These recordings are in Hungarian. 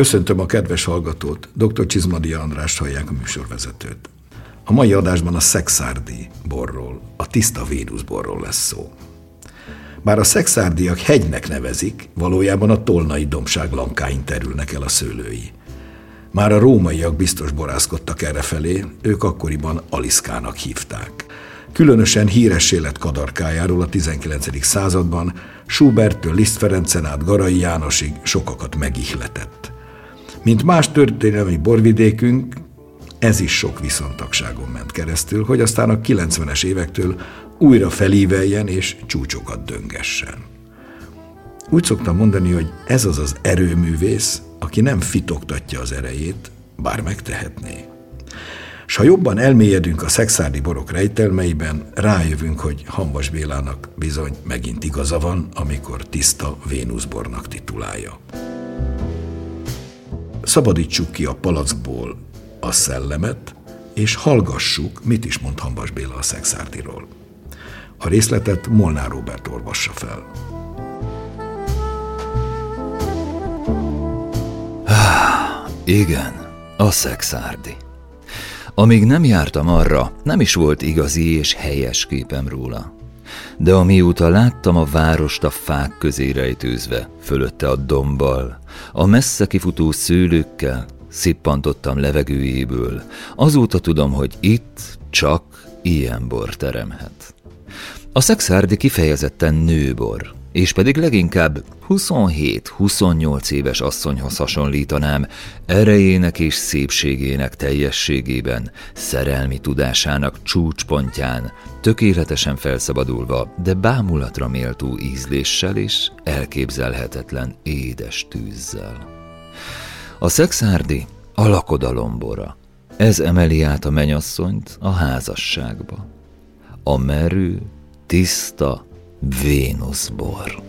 Köszöntöm a kedves hallgatót, dr. Csizmadia András hallják a műsorvezetőt. A mai adásban a szexárdi borról, a tiszta Vénusz borról lesz szó. Bár a szexárdiak hegynek nevezik, valójában a tolnai dombság lankáin terülnek el a szőlői. Már a rómaiak biztos borászkodtak errefelé, ők akkoriban Aliszkának hívták. Különösen híres élet kadarkájáról a 19. században Schuberttől Liszt Ferencen át Garai Jánosig sokakat megihletett. Mint más történelmi borvidékünk, ez is sok viszontagságon ment keresztül, hogy aztán a 90-es évektől újra felíveljen és csúcsokat döngessen. Úgy szoktam mondani, hogy ez az az erőművész, aki nem fitoktatja az erejét, bár megtehetné. S ha jobban elmélyedünk a szexárdi borok rejtelmeiben, rájövünk, hogy Hambas Bélának bizony megint igaza van, amikor tiszta Vénuszbornak titulálja. Szabadítsuk ki a palackból a szellemet, és hallgassuk, mit is mond Hambas Béla a szexárdiról. A részletet Molnár Robert olvassa fel. Igen, a szexárdi. Amíg nem jártam arra, nem is volt igazi és helyes képem róla. De amióta láttam a várost a fák közé rejtőzve, fölötte a dombbal, a messze kifutó szőlőkkel, szippantottam levegőjéből, azóta tudom, hogy itt csak ilyen bor teremhet. A szexárdi kifejezetten nőbor, és pedig leginkább 27-28 éves asszonyhoz hasonlítanám, erejének és szépségének teljességében, szerelmi tudásának csúcspontján, tökéletesen felszabadulva, de bámulatra méltó ízléssel és elképzelhetetlen édes tűzzel. A szexárdi a lakodalombora. Ez emeli át a menyasszonyt a házasságba. A merő, tiszta Vénuszbor.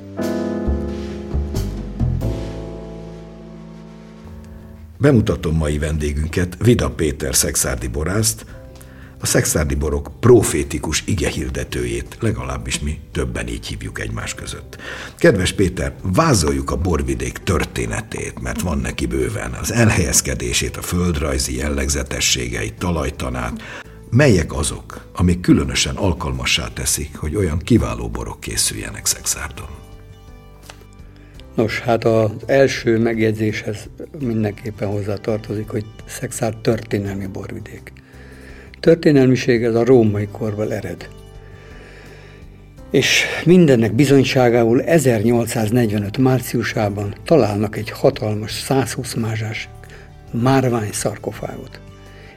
Bemutatom mai vendégünket, Vida Péter szexárdi borászt, a szexárdi borok profétikus igehirdetőjét, legalábbis mi többen így hívjuk egymás között. Kedves Péter, vázoljuk a borvidék történetét, mert van neki bőven az elhelyezkedését, a földrajzi jellegzetességeit, talajtanát, Melyek azok, amik különösen alkalmassá teszik, hogy olyan kiváló borok készüljenek Szexárdon? Nos, hát az első megjegyzéshez mindenképpen hozzá tartozik, hogy Szexárd történelmi borvidék. Történelmiség ez a római korból ered. És mindennek bizonyságául 1845 márciusában találnak egy hatalmas 120 mázsás márvány szarkofágot.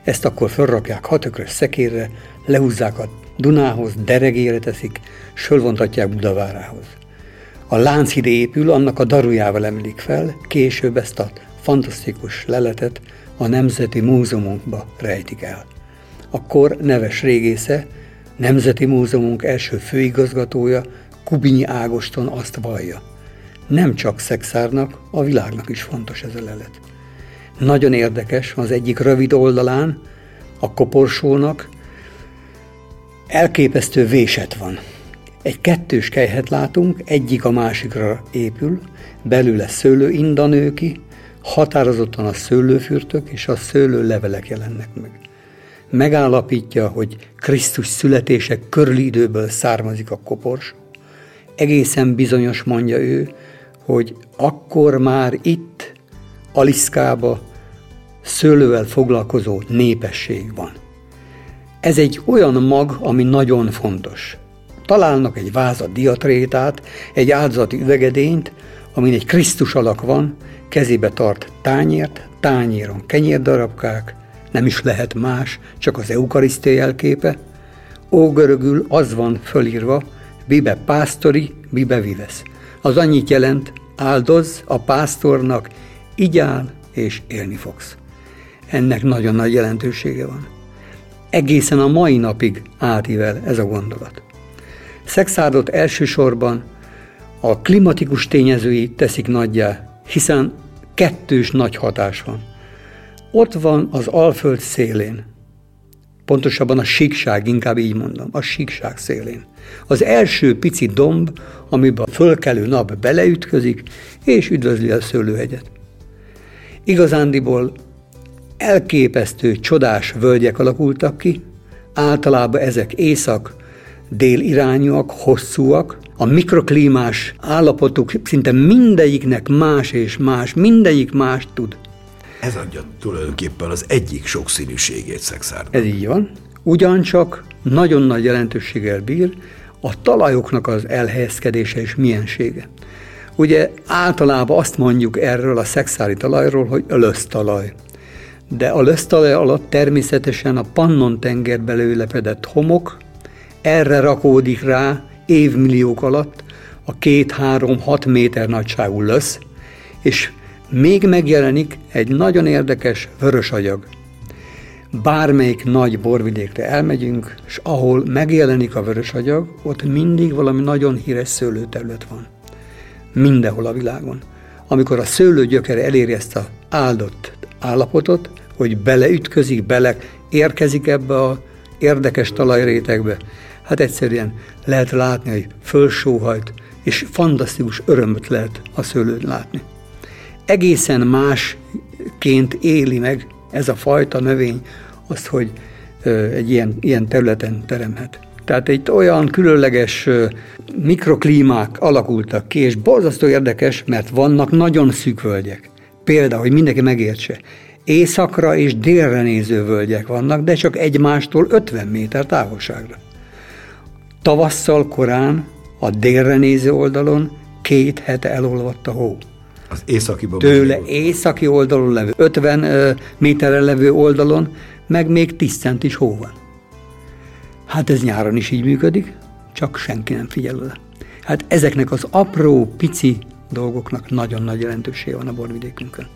Ezt akkor felrakják hatökrös szekérre, lehúzzák a Dunához, deregére teszik, sölvontatják Budavárához. A Lánchíd épül, annak a darujával emlik fel, később ezt a fantasztikus leletet a Nemzeti Múzeumunkba rejtik el. Akkor neves régésze, Nemzeti Múzeumunk első főigazgatója, Kubinyi Ágoston azt vallja. Nem csak szexárnak, a világnak is fontos ez a lelet. Nagyon érdekes, az egyik rövid oldalán a koporsónak elképesztő véset van. Egy kettős kejhet látunk, egyik a másikra épül, belőle szőlő inda nő ki, határozottan a szőlőfürtök és a szőlő levelek jelennek meg. Megállapítja, hogy Krisztus születése körüli időből származik a koporsó. Egészen bizonyos mondja ő, hogy akkor már itt Aliszkába szőlővel foglalkozó népesség van. Ez egy olyan mag, ami nagyon fontos. Találnak egy vázat diatrétát, egy áldozati üvegedényt, amin egy Krisztus alak van, kezébe tart tányért, tányéron kenyérdarabkák, nem is lehet más, csak az eukarisztia jelképe. Ógörögül az van fölírva, bibe pásztori, bibe vivesz. Az annyit jelent, áldoz a pásztornak, igyál és élni fogsz. Ennek nagyon nagy jelentősége van. Egészen a mai napig átível ez a gondolat. Szexárdot elsősorban a klimatikus tényezői teszik nagyjá, hiszen kettős nagy hatás van. Ott van az Alföld szélén, pontosabban a síkság, inkább így mondom, a síkság szélén. Az első pici domb, amiben a fölkelő nap beleütközik, és üdvözli a szőlőhegyet Igazándiból elképesztő, csodás völgyek alakultak ki, általában ezek észak, dél irányúak, hosszúak, a mikroklímás állapotuk szinte mindegyiknek más és más, mindegyik más tud. Ez adja tulajdonképpen az egyik sokszínűségét szexárnak. Ez így van. Ugyancsak nagyon nagy jelentőséggel bír a talajoknak az elhelyezkedése és miensége. Ugye általában azt mondjuk erről a szexári talajról, hogy a lösztalaj. De a lösztalaj alatt természetesen a Pannon tengerbe lőlepedett homok, erre rakódik rá évmilliók alatt a két-három-hat méter nagyságú lösz, és még megjelenik egy nagyon érdekes vörös agyag. Bármelyik nagy borvidékre elmegyünk, és ahol megjelenik a vörös agyag, ott mindig valami nagyon híres szőlőterület van. Mindenhol a világon. Amikor a szőlő gyökere eléri ezt a áldott állapotot, hogy beleütközik, bele érkezik ebbe a érdekes talajrétegbe, hát egyszerűen lehet látni, hogy fölsóhajt, és fantasztikus örömöt lehet a szőlőt látni. Egészen másként éli meg ez a fajta növény azt, hogy egy ilyen, ilyen területen teremhet. Tehát egy olyan különleges mikroklímák alakultak ki, és borzasztó érdekes, mert vannak nagyon szűk völgyek. Például, hogy mindenki megértse, északra és délre néző völgyek vannak, de csak egymástól 50 méter távolságra. Tavasszal korán a délre néző oldalon két hete elolvadt a hó. Az északi Tőle északi oldalon levő, 50 méterre levő oldalon, meg még 10 cent is hó van. Hát ez nyáron is így működik, csak senki nem figyel oda. Hát ezeknek az apró, pici dolgoknak nagyon nagy jelentősége van a borvidékünkön.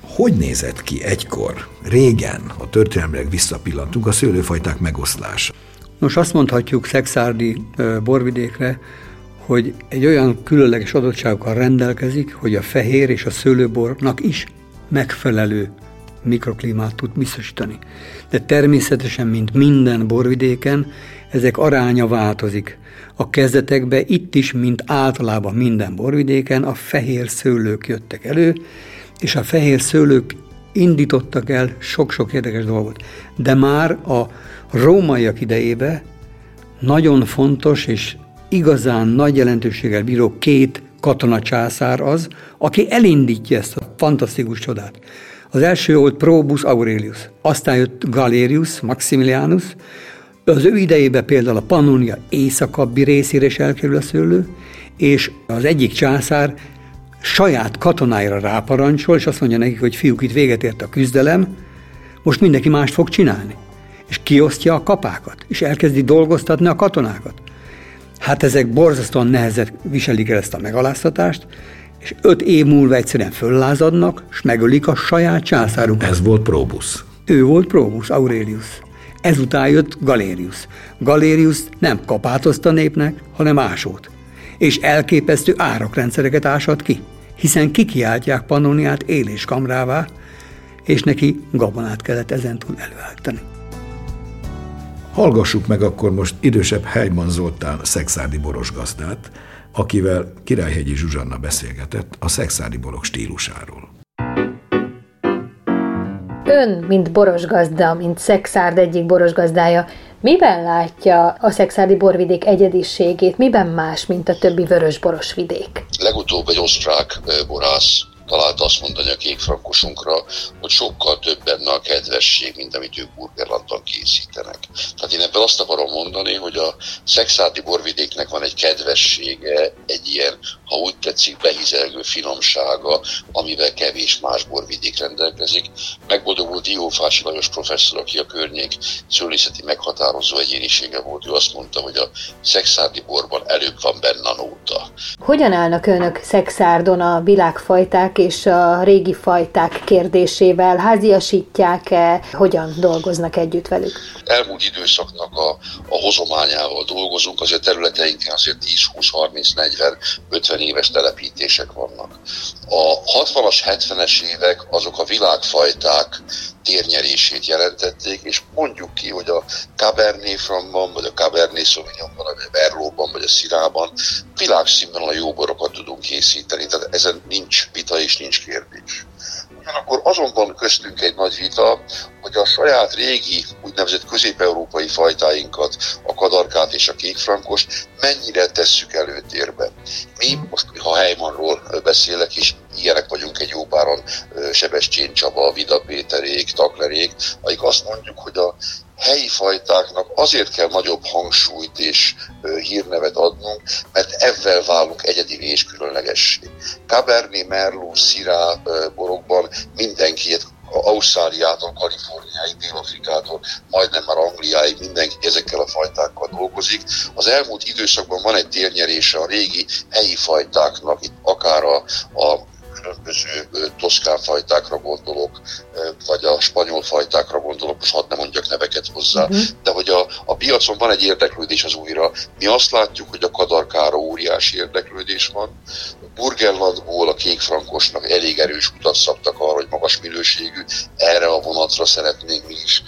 Hogy nézett ki egykor, régen, ha történelmileg visszapillantunk, a szőlőfajták megoszlása? Nos, azt mondhatjuk szexárdi borvidékre, hogy egy olyan különleges adottságokkal rendelkezik, hogy a fehér és a szőlőbornak is megfelelő mikroklímát tud biztosítani. De természetesen, mint minden borvidéken, ezek aránya változik. A kezdetekben itt is, mint általában minden borvidéken, a fehér szőlők jöttek elő, és a fehér szőlők indítottak el sok-sok érdekes dolgot. De már a rómaiak idejébe nagyon fontos és igazán nagy jelentőséggel bíró két katonacsászár az, aki elindítja ezt a fantasztikus csodát. Az első volt Probus Aurelius, aztán jött Galerius Maximilianus, az ő idejében például a Pannonia északabbi részére is elkerül a szőlő, és az egyik császár saját katonáira ráparancsol, és azt mondja nekik, hogy fiúk, itt véget ért a küzdelem, most mindenki mást fog csinálni. És kiosztja a kapákat, és elkezdi dolgoztatni a katonákat. Hát ezek borzasztóan nehezet viselik el ezt a megaláztatást, és öt év múlva egyszerűen föllázadnak, és megölik a saját császárukat. Ez volt Probus. Ő volt Probus, Aurelius. Ezután jött Galerius. Galerius nem kapátozta népnek, hanem ásót. És elképesztő árakrendszereket ásat ki, hiszen kikiáltják Pannoniát éléskamrává, és neki gabonát kellett ezentúl előállítani. Hallgassuk meg akkor most idősebb Helyman Zoltán szexádi boros gazdát, akivel Királyhegyi Zsuzsanna beszélgetett a szexádi borok stílusáról. Ön, mint borosgazda, mint szexárd egyik borosgazdája, miben látja a szexárdi borvidék egyediségét, miben más, mint a többi vörös vidék? Legutóbb egy osztrák borász talált azt mondani a kékfrankosunkra, hogy sokkal több benne a kedvesség, mint amit ők burgerlandban készítenek. Tehát én ebből azt akarom mondani, hogy a szexádi borvidéknek van egy kedvessége, egy ilyen, ha úgy tetszik, behizelgő finomsága, amivel kevés más borvidék rendelkezik. Megboldogult Diófási Lajos professzor, aki a környék szőlészeti meghatározó egyénisége volt, ő azt mondta, hogy a szexárdi borban előbb van benne a nóta. Hogyan állnak önök szexárdon a világfajták és a régi fajták kérdésével? Háziasítják-e? Hogyan dolgoznak együtt velük? Elmúlt időszaknak a, a hozományával dolgozunk, azért területeinken azért 10, 20, 30, 40, 50 éves telepítések vannak. A 60-as, 70-es évek azok a világfajták térnyerését jelentették, és mondjuk ki, hogy a Cabernet Francban, vagy a Cabernet Sauvignonban, vagy a Merlotban, vagy a Szirában a jó borokat tudunk készíteni, tehát ezen nincs vita és nincs kérdés. Ugyanakkor azonban köztünk egy nagy vita, hogy a saját régi úgynevezett közép-európai fajtáinkat, a kadarkát és a kékfrankost mennyire tesszük előtérbe. Mi, most ha Heimanról beszélek is, ilyenek vagyunk egy jó páran, Sebestyén Csaba, Vida Péterék, Taklerék, akik azt mondjuk, hogy a helyi fajtáknak azért kell nagyobb hangsúlyt és hírnevet adnunk, mert ezzel válunk egyedi és különlegessé. Cabernet, Merlot, Syrah borokban mindenki Ausztráliától, Kaliforniáig, Dél-Afrikától, majdnem már Angliáig mindenki ezekkel a fajtákkal dolgozik. Az elmúlt időszakban van egy térnyerése a régi helyi fajtáknak, itt akár a, a különböző toszkán fajtákra gondolok, vagy a spanyol fajtákra gondolok, most hadd ne mondjak neveket hozzá, uh-huh. de hogy a, a piacon van egy érdeklődés az újra. Mi azt látjuk, hogy a kadarkára óriási érdeklődés van. Burgerlandból a kékfrankosnak elég erős utat szabtak hogy magas minőségű, erre a vonatra szeretnénk mi is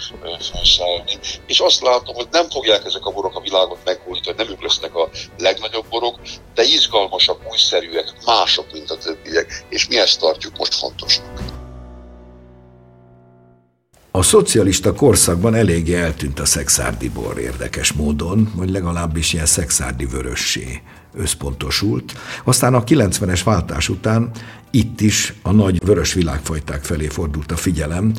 felszállni. És azt látom, hogy nem fogják ezek a borok a világot meghódítani, nem ők lesznek a legnagyobb borok, de izgalmasak, újszerűek, mások, mint a többiek, és mi ezt tartjuk most fontosnak. A szocialista korszakban eléggé eltűnt a szexárdi bor érdekes módon, vagy legalábbis ilyen szexárdi vörössé összpontosult. Aztán a 90-es váltás után itt is a nagy vörös világfajták felé fordult a figyelem,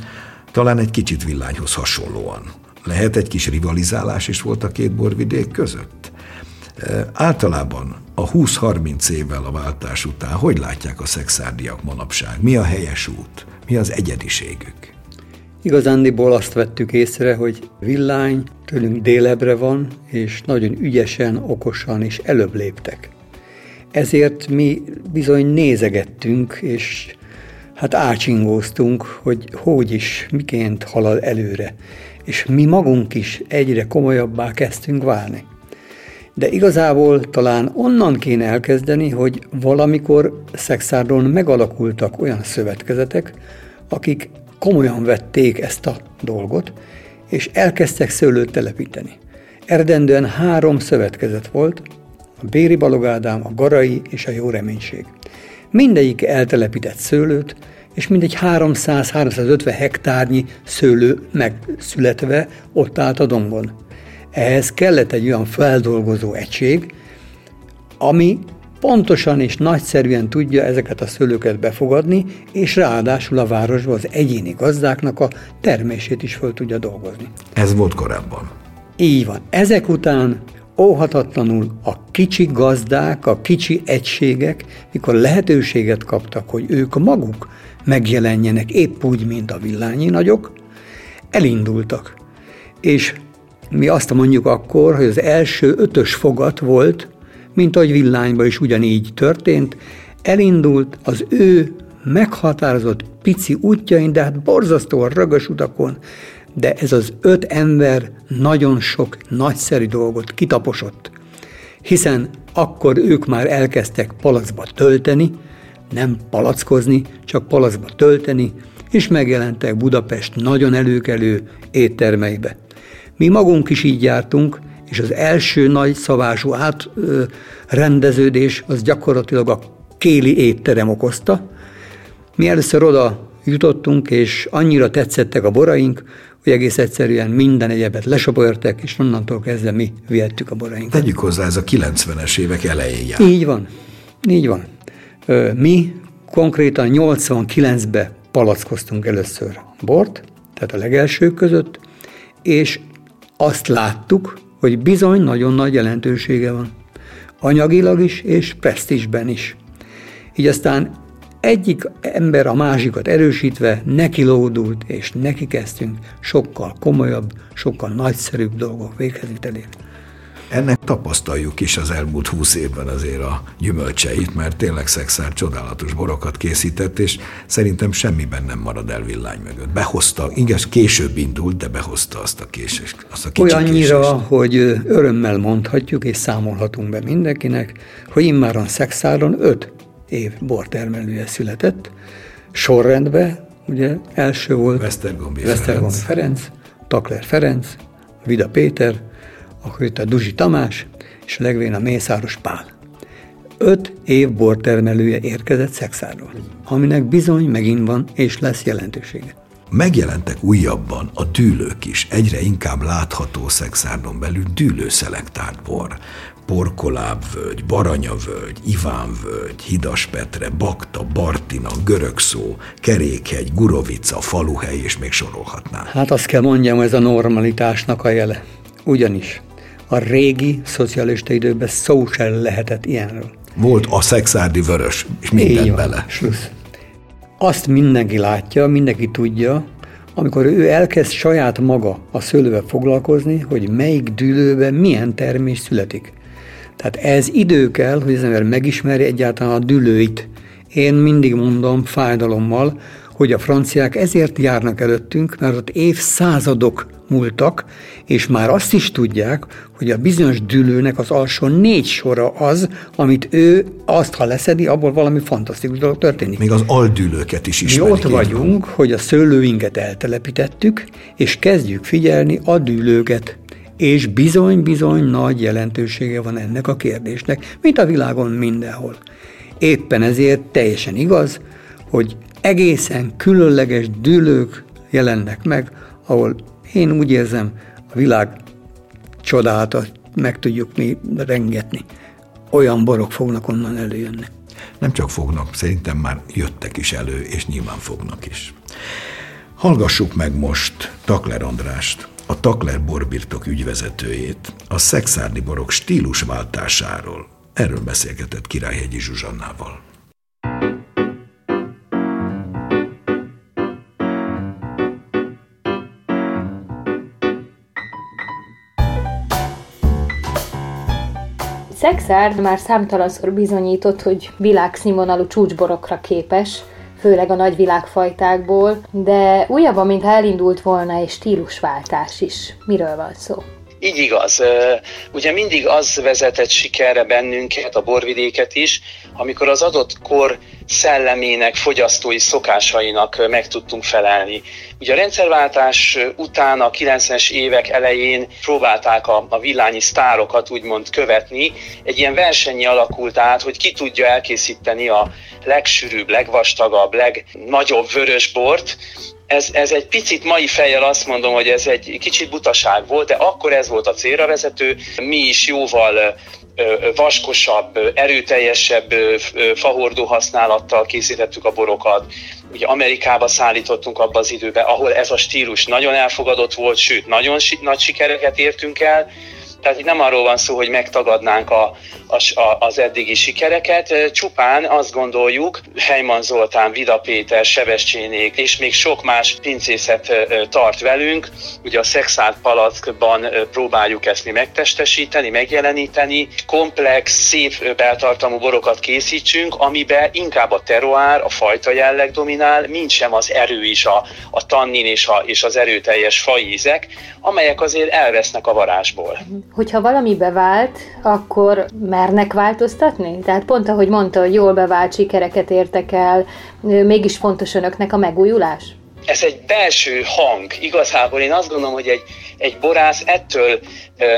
talán egy kicsit villányhoz hasonlóan. Lehet egy kis rivalizálás is volt a két borvidék között? Általában a 20-30 évvel a váltás után hogy látják a szexárdiak manapság? Mi a helyes út? Mi az egyediségük? Igazándiból azt vettük észre, hogy villány tőlünk délebre van, és nagyon ügyesen, okosan és előbb léptek. Ezért mi bizony nézegettünk, és hát ácsingóztunk, hogy hogy is, miként halad előre. És mi magunk is egyre komolyabbá kezdtünk válni. De igazából talán onnan kéne elkezdeni, hogy valamikor Szexárdon megalakultak olyan szövetkezetek, akik komolyan vették ezt a dolgot, és elkezdtek szőlőt telepíteni. Erdendően három szövetkezet volt, a Béri Balogádám, a Garai és a Jó Reménység. Mindegyik eltelepített szőlőt, és mindegy 300-350 hektárnyi szőlő megszületve ott állt a dombon. Ehhez kellett egy olyan feldolgozó egység, ami pontosan és nagyszerűen tudja ezeket a szőlőket befogadni, és ráadásul a városban az egyéni gazdáknak a termését is föl tudja dolgozni. Ez volt korábban. Így van. Ezek után óhatatlanul a kicsi gazdák, a kicsi egységek, mikor lehetőséget kaptak, hogy ők maguk megjelenjenek épp úgy, mint a villányi nagyok, elindultak. És mi azt mondjuk akkor, hogy az első ötös fogat volt, mint ahogy villányban is ugyanígy történt, elindult az ő meghatározott pici útjain, de hát borzasztóan rögös utakon, de ez az öt ember nagyon sok nagyszerű dolgot kitaposott. Hiszen akkor ők már elkezdtek palacba tölteni, nem palackozni, csak palacba tölteni, és megjelentek Budapest nagyon előkelő éttermeibe. Mi magunk is így jártunk, és az első nagy szavású átrendeződés az gyakorlatilag a kéli étterem okozta. Mi először oda jutottunk, és annyira tetszettek a boraink, hogy egész egyszerűen minden egyebet lesopörtek, és onnantól kezdve mi vihettük a borainkat. Tegyük hozzá, ez a 90-es évek elején jár. Így van, így van. Mi konkrétan 89-ben palackoztunk először bort, tehát a legelsők között, és azt láttuk, hogy bizony nagyon nagy jelentősége van. Anyagilag is, és presztisben is. Így aztán egyik ember a másikat erősítve neki lódult, és neki kezdtünk sokkal komolyabb, sokkal nagyszerűbb dolgok véghezvitelére. Ennek tapasztaljuk is az elmúlt húsz évben azért a gyümölcseit, mert tényleg Szexár csodálatos borokat készített, és szerintem semmiben nem marad el villány mögött. Behozta, igaz, később indult, de behozta azt a késés, azt a kicsi Olyannyira, késést. hogy örömmel mondhatjuk, és számolhatunk be mindenkinek, hogy immáron Szexáron öt év bortermelője született, sorrendbe, ugye első volt Vesztergombi Ferenc. Ferenc, Takler Ferenc, Vida Péter, akkor itt a Duzsi Tamás, és a legvén a Mészáros Pál. öt év bortermelője érkezett Szexárról, aminek bizony megint van és lesz jelentősége. Megjelentek újabban a dűlők is, egyre inkább látható szexárdon belül dűlőszelektált bor. Porkolábvölgy, Baranyavölgy, Ivánvölgy, Hidaspetre, Bakta, Bartina, Görögszó, Kerékhegy, Gurovica, Faluhely, és még sorolhatnám. Hát azt kell mondjam, ez a normalitásnak a jele. Ugyanis a régi szocialista időben szó sem lehetett ilyenről. Volt a szexárdi vörös, és minden Így van, bele. Slusz. Azt mindenki látja, mindenki tudja, amikor ő elkezd saját maga a szőlővel foglalkozni, hogy melyik dűlőben milyen termés születik. Tehát ez idő kell, hogy az ember megismerje egyáltalán a dűlőit. Én mindig mondom fájdalommal, hogy a franciák ezért járnak előttünk, mert ott évszázadok múltak, és már azt is tudják, hogy a bizonyos dűlőnek az alsó négy sora az, amit ő azt, ha leszedi, abból valami fantasztikus dolog történik. Még az aldülőket is Mi ismerik. ott így vagyunk, hogy a szőlőinket eltelepítettük, és kezdjük figyelni a dűlőket. És bizony-bizony nagy jelentősége van ennek a kérdésnek, mint a világon mindenhol. Éppen ezért teljesen igaz, hogy egészen különleges dűlők jelennek meg, ahol én úgy érzem, a világ csodálata meg tudjuk mi rengetni. Olyan borok fognak onnan előjönni. Nem csak fognak, szerintem már jöttek is elő, és nyilván fognak is. Hallgassuk meg most Takler Andrást, a Takler borbirtok ügyvezetőjét, a szexárdi borok stílusváltásáról. Erről beszélgetett Királyhegyi Zsuzsannával. Szexárd már számtalanszor bizonyított, hogy világszínvonalú csúcsborokra képes, főleg a nagy világfajtákból, de újabban, mintha elindult volna egy stílusváltás is. Miről van szó? Így igaz. Ugye mindig az vezetett sikerre bennünket, a borvidéket is, amikor az adott kor szellemének, fogyasztói szokásainak meg tudtunk felelni. Ugye a rendszerváltás után a 90-es évek elején próbálták a, a villányi sztárokat úgymond követni. Egy ilyen versenyi alakult át, hogy ki tudja elkészíteni a legsűrűbb, legvastagabb, legnagyobb vörös bort, ez, ez egy picit mai fejjel azt mondom, hogy ez egy kicsit butaság volt, de akkor ez volt a célra vezető. Mi is jóval vaskosabb, erőteljesebb fahordó használattal készítettük a borokat. Ugye Amerikába szállítottunk abba az időbe, ahol ez a stílus nagyon elfogadott volt, sőt, nagyon nagy sikereket értünk el. Tehát itt nem arról van szó, hogy megtagadnánk a, a, az eddigi sikereket, csupán azt gondoljuk, Heiman Zoltán, Vida Péter, Sevescsénék és még sok más pincészet tart velünk, ugye a Szexárd palackban próbáljuk ezt mi megtestesíteni, megjeleníteni, komplex, szép beltartalmú borokat készítsünk, amiben inkább a teroár, a fajta jelleg dominál, mint sem az erő is, a, a tannin és, a, és az erőteljes fajízek, amelyek azért elvesznek a varázsból. Hogyha valami bevált, akkor mernek változtatni? Tehát pont ahogy mondta, hogy jól bevált sikereket értek el, mégis fontos önöknek a megújulás? Ez egy belső hang. Igazából én azt gondolom, hogy egy, egy borász ettől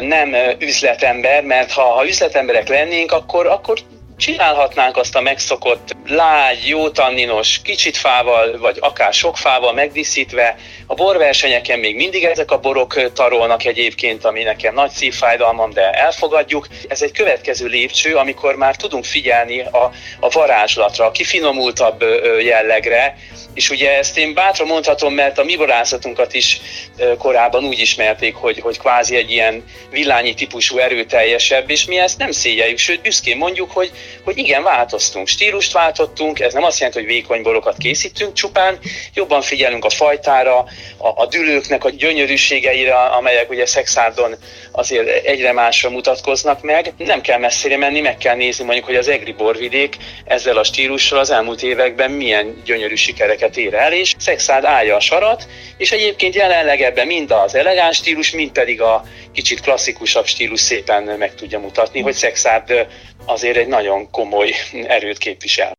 nem üzletember, mert ha, ha üzletemberek lennénk, akkor, akkor csinálhatnánk azt a megszokott lágy, jó tanninos, kicsit fával, vagy akár sok fával megdíszítve. A borversenyeken még mindig ezek a borok tarolnak egyébként, ami nekem nagy szívfájdalmam, de elfogadjuk. Ez egy következő lépcső, amikor már tudunk figyelni a, a varázslatra, a kifinomultabb jellegre, és ugye ezt én bátran mondhatom, mert a mi borászatunkat is korábban úgy ismerték, hogy, hogy kvázi egy ilyen villányi típusú erőteljesebb, és mi ezt nem szégyeljük, sőt büszkén mondjuk, hogy, hogy igen, változtunk, stílust váltottunk, ez nem azt jelenti, hogy vékony borokat készítünk, csupán jobban figyelünk a fajtára, a, a dülőknek a gyönyörűségeire, amelyek ugye szexárdon azért egyre másra mutatkoznak meg. Nem kell messzire menni, meg kell nézni mondjuk, hogy az Egri borvidék ezzel a stílussal az elmúlt években milyen gyönyörű sikereket ér el, és Szexárd állja a sarat, és egyébként jelenleg ebben mind az elegáns stílus, mind pedig a kicsit klasszikusabb stílus szépen meg tudja mutatni, hogy Szexárd azért egy nagyon komoly erőt képvisel.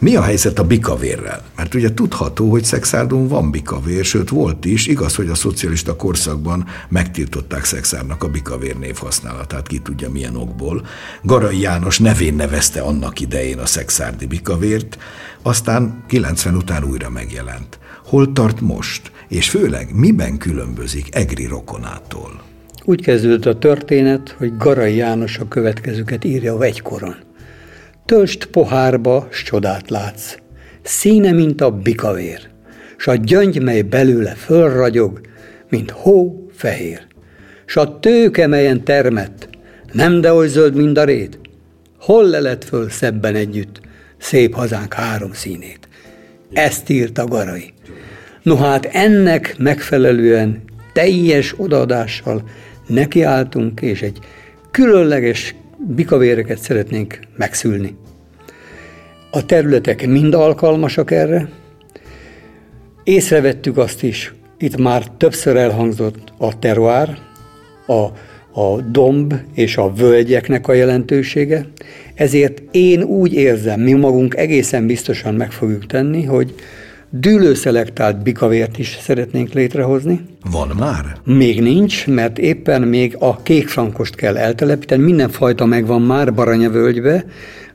Mi a helyzet a bikavérrel? Mert ugye tudható, hogy Szexárdon van bikavér, sőt volt is, igaz, hogy a szocialista korszakban megtiltották Szexárnak a bikavér név használatát, ki tudja milyen okból. Garai János nevén nevezte annak idején a szexárdi bikavért, aztán 90 után újra megjelent. Hol tart most, és főleg miben különbözik Egri rokonától? Úgy kezdődött a történet, hogy Garai János a következőket írja a vegykoron. Tölst pohárba, s csodát látsz. Színe, mint a bikavér, s a gyöngy, mely belőle fölragyog, mint hó fehér. S a tőke, melyen termett, nem de oly zöld, mint a rét. Hol lelet föl szebben együtt, szép hazánk három színét. Ezt írta Garai. No hát ennek megfelelően teljes odaadással nekiálltunk, és egy különleges bikavéreket szeretnénk megszülni. A területek mind alkalmasak erre. Észrevettük azt is, itt már többször elhangzott a teruár, a, a domb és a völgyeknek a jelentősége, ezért én úgy érzem, mi magunk egészen biztosan meg fogjuk tenni, hogy dűlőszelektált bikavért is szeretnénk létrehozni. Van már? Még nincs, mert éppen még a kékfrankost kell eltelepíteni. Mindenfajta megvan már Baranyavölgybe.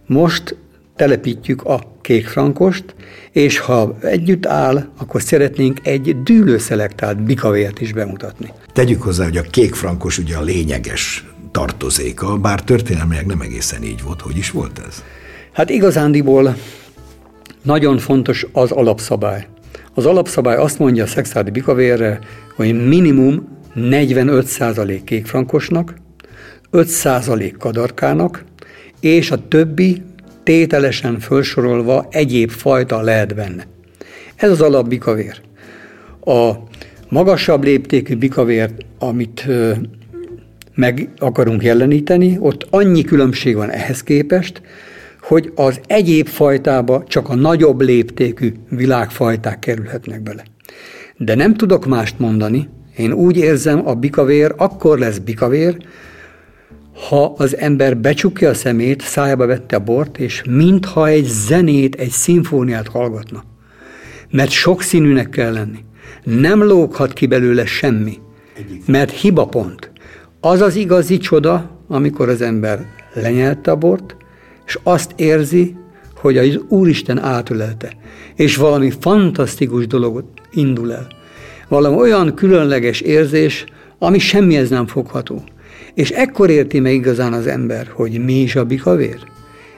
Most telepítjük a kékfrankost, és ha együtt áll, akkor szeretnénk egy dűlőszelektált bikavért is bemutatni. Tegyük hozzá, hogy a kékfrankos ugye a lényeges tartozéka, bár történelmileg nem egészen így volt. Hogy is volt ez? Hát igazándiból nagyon fontos az alapszabály. Az alapszabály azt mondja a szexádi bikavérre, hogy minimum 45% kékfrankosnak, 5% kadarkának, és a többi tételesen felsorolva egyéb fajta lehet benne. Ez az alap bikavér. A magasabb léptékű bikavér, amit meg akarunk jeleníteni, ott annyi különbség van ehhez képest, hogy az egyéb fajtába csak a nagyobb léptékű világfajták kerülhetnek bele. De nem tudok mást mondani, én úgy érzem, a bikavér akkor lesz bikavér, ha az ember becsukja a szemét, szájába vette a bort, és mintha egy zenét, egy szimfóniát hallgatna. Mert sok színűnek kell lenni. Nem lóghat ki belőle semmi, mert hibapont. Az az igazi csoda, amikor az ember lenyelte a bort, és azt érzi, hogy az Úristen átölelte, és valami fantasztikus dologot indul el. Valami olyan különleges érzés, ami semmihez nem fogható. És ekkor érti meg igazán az ember, hogy mi is a bikavér.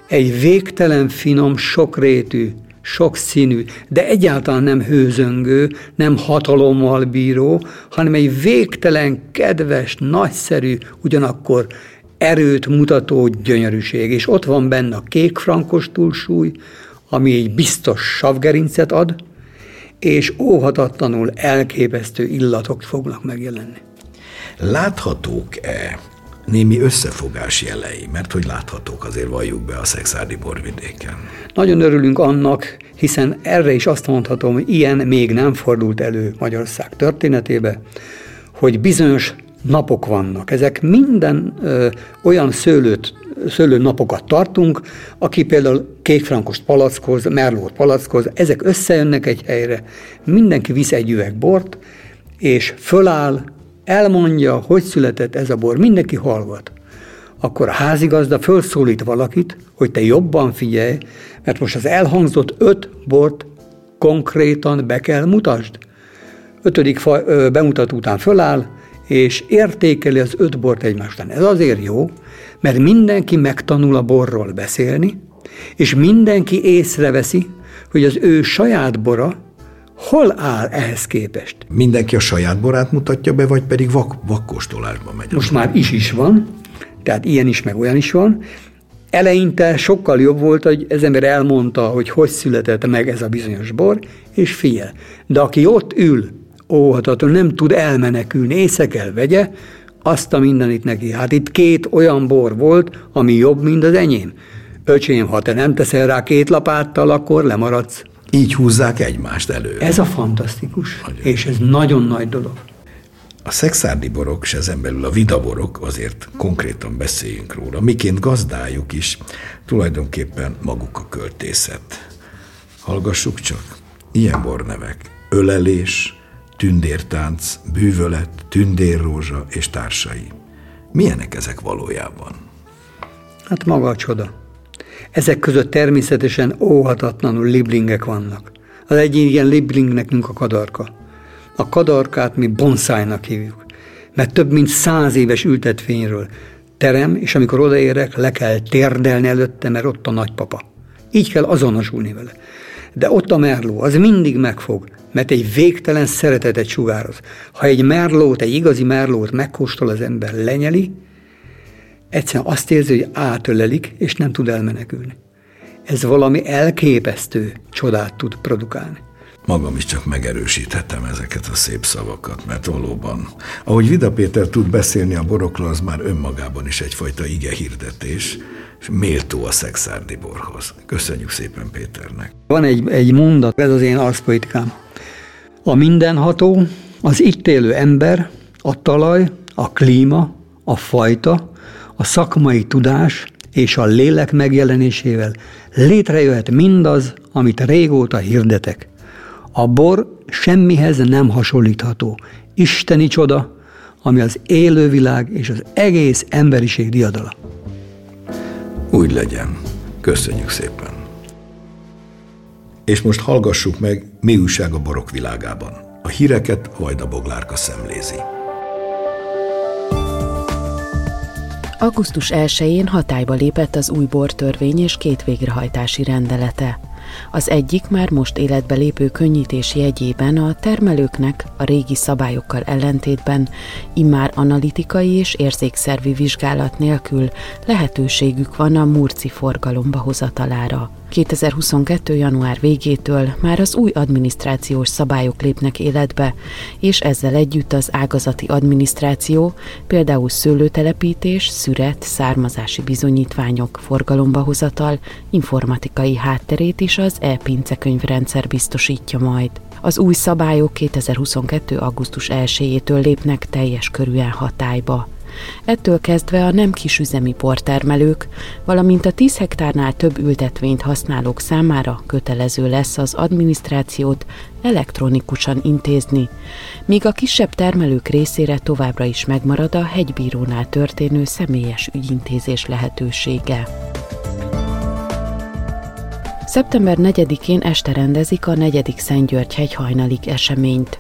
Egy végtelen finom, sokrétű, sokszínű, de egyáltalán nem hőzöngő, nem hatalommal bíró, hanem egy végtelen, kedves, nagyszerű, ugyanakkor erőt mutató gyönyörűség, és ott van benne a kék frankos túlsúly, ami egy biztos savgerincet ad, és óhatatlanul elképesztő illatok fognak megjelenni. Láthatók-e némi összefogás jelei, mert hogy láthatók azért valljuk be a szexádi borvidéken. Nagyon örülünk annak, hiszen erre is azt mondhatom, hogy ilyen még nem fordult elő Magyarország történetébe, hogy bizonyos napok vannak. Ezek minden ö, olyan szőlőt, szőlő napokat tartunk, aki például kékfrankost palackoz, merlót palackoz, ezek összejönnek egy helyre, mindenki visz egy üveg bort, és föláll, elmondja, hogy született ez a bor, mindenki hallgat. Akkor a házigazda felszólít valakit, hogy te jobban figyelj, mert most az elhangzott öt bort konkrétan be kell mutasd. Ötödik fa, ö, bemutató után föláll, és értékeli az öt bort egymástan. Ez azért jó, mert mindenki megtanul a borról beszélni, és mindenki észreveszi, hogy az ő saját bora hol áll ehhez képest. Mindenki a saját borát mutatja be, vagy pedig vak, vakkostolásba megy? Most már is is van, tehát ilyen is, meg olyan is van. Eleinte sokkal jobb volt, hogy ez ember elmondta, hogy hogy született meg ez a bizonyos bor, és figyel. De aki ott ül, óhatatlan, nem tud elmenekülni, észre kell vegye, azt a mindenit neki. Hát itt két olyan bor volt, ami jobb, mint az enyém. Öcsém, ha te nem teszel rá két lapáttal, akkor lemaradsz. Így húzzák egymást elő. Ez a fantasztikus, nagyon. és ez nagyon nagy dolog. A szexárdi borok, és ezen belül a vidaborok, azért konkrétan beszéljünk róla, miként gazdájuk is tulajdonképpen maguk a költészet. Hallgassuk csak. Ilyen bornevek. Ölelés, tündértánc, bűvölet, tündérrózsa és társai. Milyenek ezek valójában? Hát maga a csoda. Ezek között természetesen óhatatlanul liblingek vannak. Az egyik ilyen libling nekünk a kadarka. A kadarkát mi bonszájnak hívjuk, mert több mint száz éves ültetvényről terem, és amikor odaérek, le kell térdelni előtte, mert ott a nagypapa. Így kell azonosulni vele. De ott a merló, az mindig megfog, mert egy végtelen szeretetet sugároz. Ha egy merlót, egy igazi merlót megkóstol az ember, lenyeli, egyszerűen azt érzi, hogy átölelik, és nem tud elmenekülni. Ez valami elképesztő csodát tud produkálni magam is csak megerősíthetem ezeket a szép szavakat, mert valóban, ahogy Vida Péter tud beszélni a borokról, az már önmagában is egyfajta ige hirdetés, és méltó a szexárdi borhoz. Köszönjük szépen Péternek. Van egy, egy mondat, ez az én arszpolitikám. A mindenható, az itt élő ember, a talaj, a klíma, a fajta, a szakmai tudás és a lélek megjelenésével létrejöhet mindaz, amit régóta hirdetek. A bor semmihez nem hasonlítható. Isteni csoda, ami az élővilág és az egész emberiség diadala. Úgy legyen. Köszönjük szépen. És most hallgassuk meg, mi újság a borok világában. A híreket Vajda Boglárka szemlézi. Augusztus 1-én hatályba lépett az új bortörvény és két végrehajtási rendelete. Az egyik már most életbe lépő könnyítés jegyében a termelőknek a régi szabályokkal ellentétben immár analitikai és érzékszervi vizsgálat nélkül lehetőségük van a murci forgalomba hozatalára. 2022. január végétől már az új adminisztrációs szabályok lépnek életbe, és ezzel együtt az ágazati adminisztráció, például szőlőtelepítés, szüret, származási bizonyítványok, forgalomba hozatal, informatikai hátterét is az e-pince könyvrendszer biztosítja majd. Az új szabályok 2022. augusztus 1-től lépnek teljes körűen hatályba. Ettől kezdve a nem kisüzemi portermelők, valamint a 10 hektárnál több ültetvényt használók számára kötelező lesz az adminisztrációt elektronikusan intézni, míg a kisebb termelők részére továbbra is megmarad a hegybírónál történő személyes ügyintézés lehetősége. Szeptember 4-én este rendezik a 4. Szentgyörgy hegyhajnalig eseményt.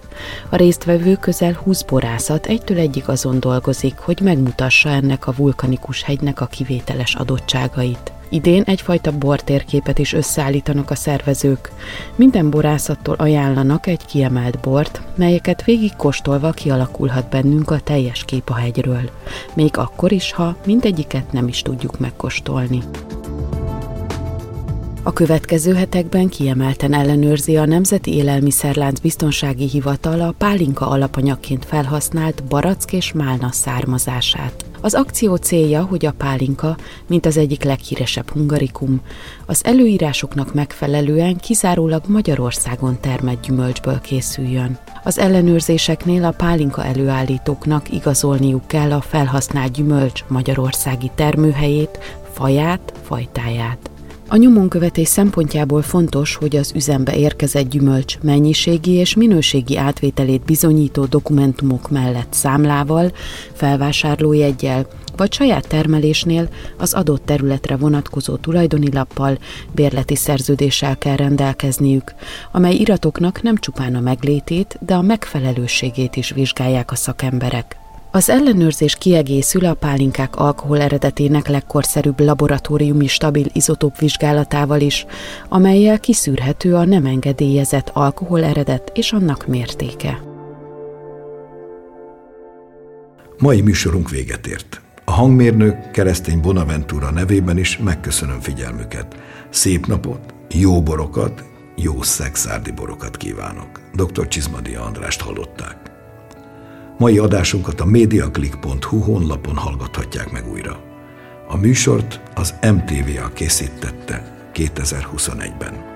A résztvevő közel 20 borászat egytől egyig azon dolgozik, hogy megmutassa ennek a vulkanikus hegynek a kivételes adottságait. Idén egyfajta bortérképet is összeállítanak a szervezők. Minden borászattól ajánlanak egy kiemelt bort, melyeket végig kóstolva kialakulhat bennünk a teljes kép a hegyről. Még akkor is, ha mindegyiket nem is tudjuk megkóstolni. A következő hetekben kiemelten ellenőrzi a Nemzeti Élelmiszerlánc Biztonsági Hivatal a pálinka alapanyagként felhasznált barack és málna származását. Az akció célja, hogy a pálinka, mint az egyik leghíresebb hungarikum, az előírásoknak megfelelően kizárólag Magyarországon termett gyümölcsből készüljön. Az ellenőrzéseknél a pálinka előállítóknak igazolniuk kell a felhasznált gyümölcs magyarországi termőhelyét, faját, fajtáját. A nyomonkövetés szempontjából fontos, hogy az üzembe érkezett gyümölcs mennyiségi és minőségi átvételét bizonyító dokumentumok mellett számlával, felvásárlójeggyel, vagy saját termelésnél az adott területre vonatkozó tulajdoni lappal, bérleti szerződéssel kell rendelkezniük, amely iratoknak nem csupán a meglétét, de a megfelelőségét is vizsgálják a szakemberek. Az ellenőrzés kiegészül a pálinkák alkohol eredetének legkorszerűbb laboratóriumi stabil izotóp vizsgálatával is, amelyel kiszűrhető a nem engedélyezett alkohol eredet és annak mértéke. Mai műsorunk véget ért. A hangmérnök keresztény Bonaventura nevében is megköszönöm figyelmüket. Szép napot, jó borokat, jó szexárdi borokat kívánok. Dr. Csizmadia Andrást hallották. Mai adásunkat a mediaclick.hu honlapon hallgathatják meg újra. A műsort az MTV-a készítette 2021-ben.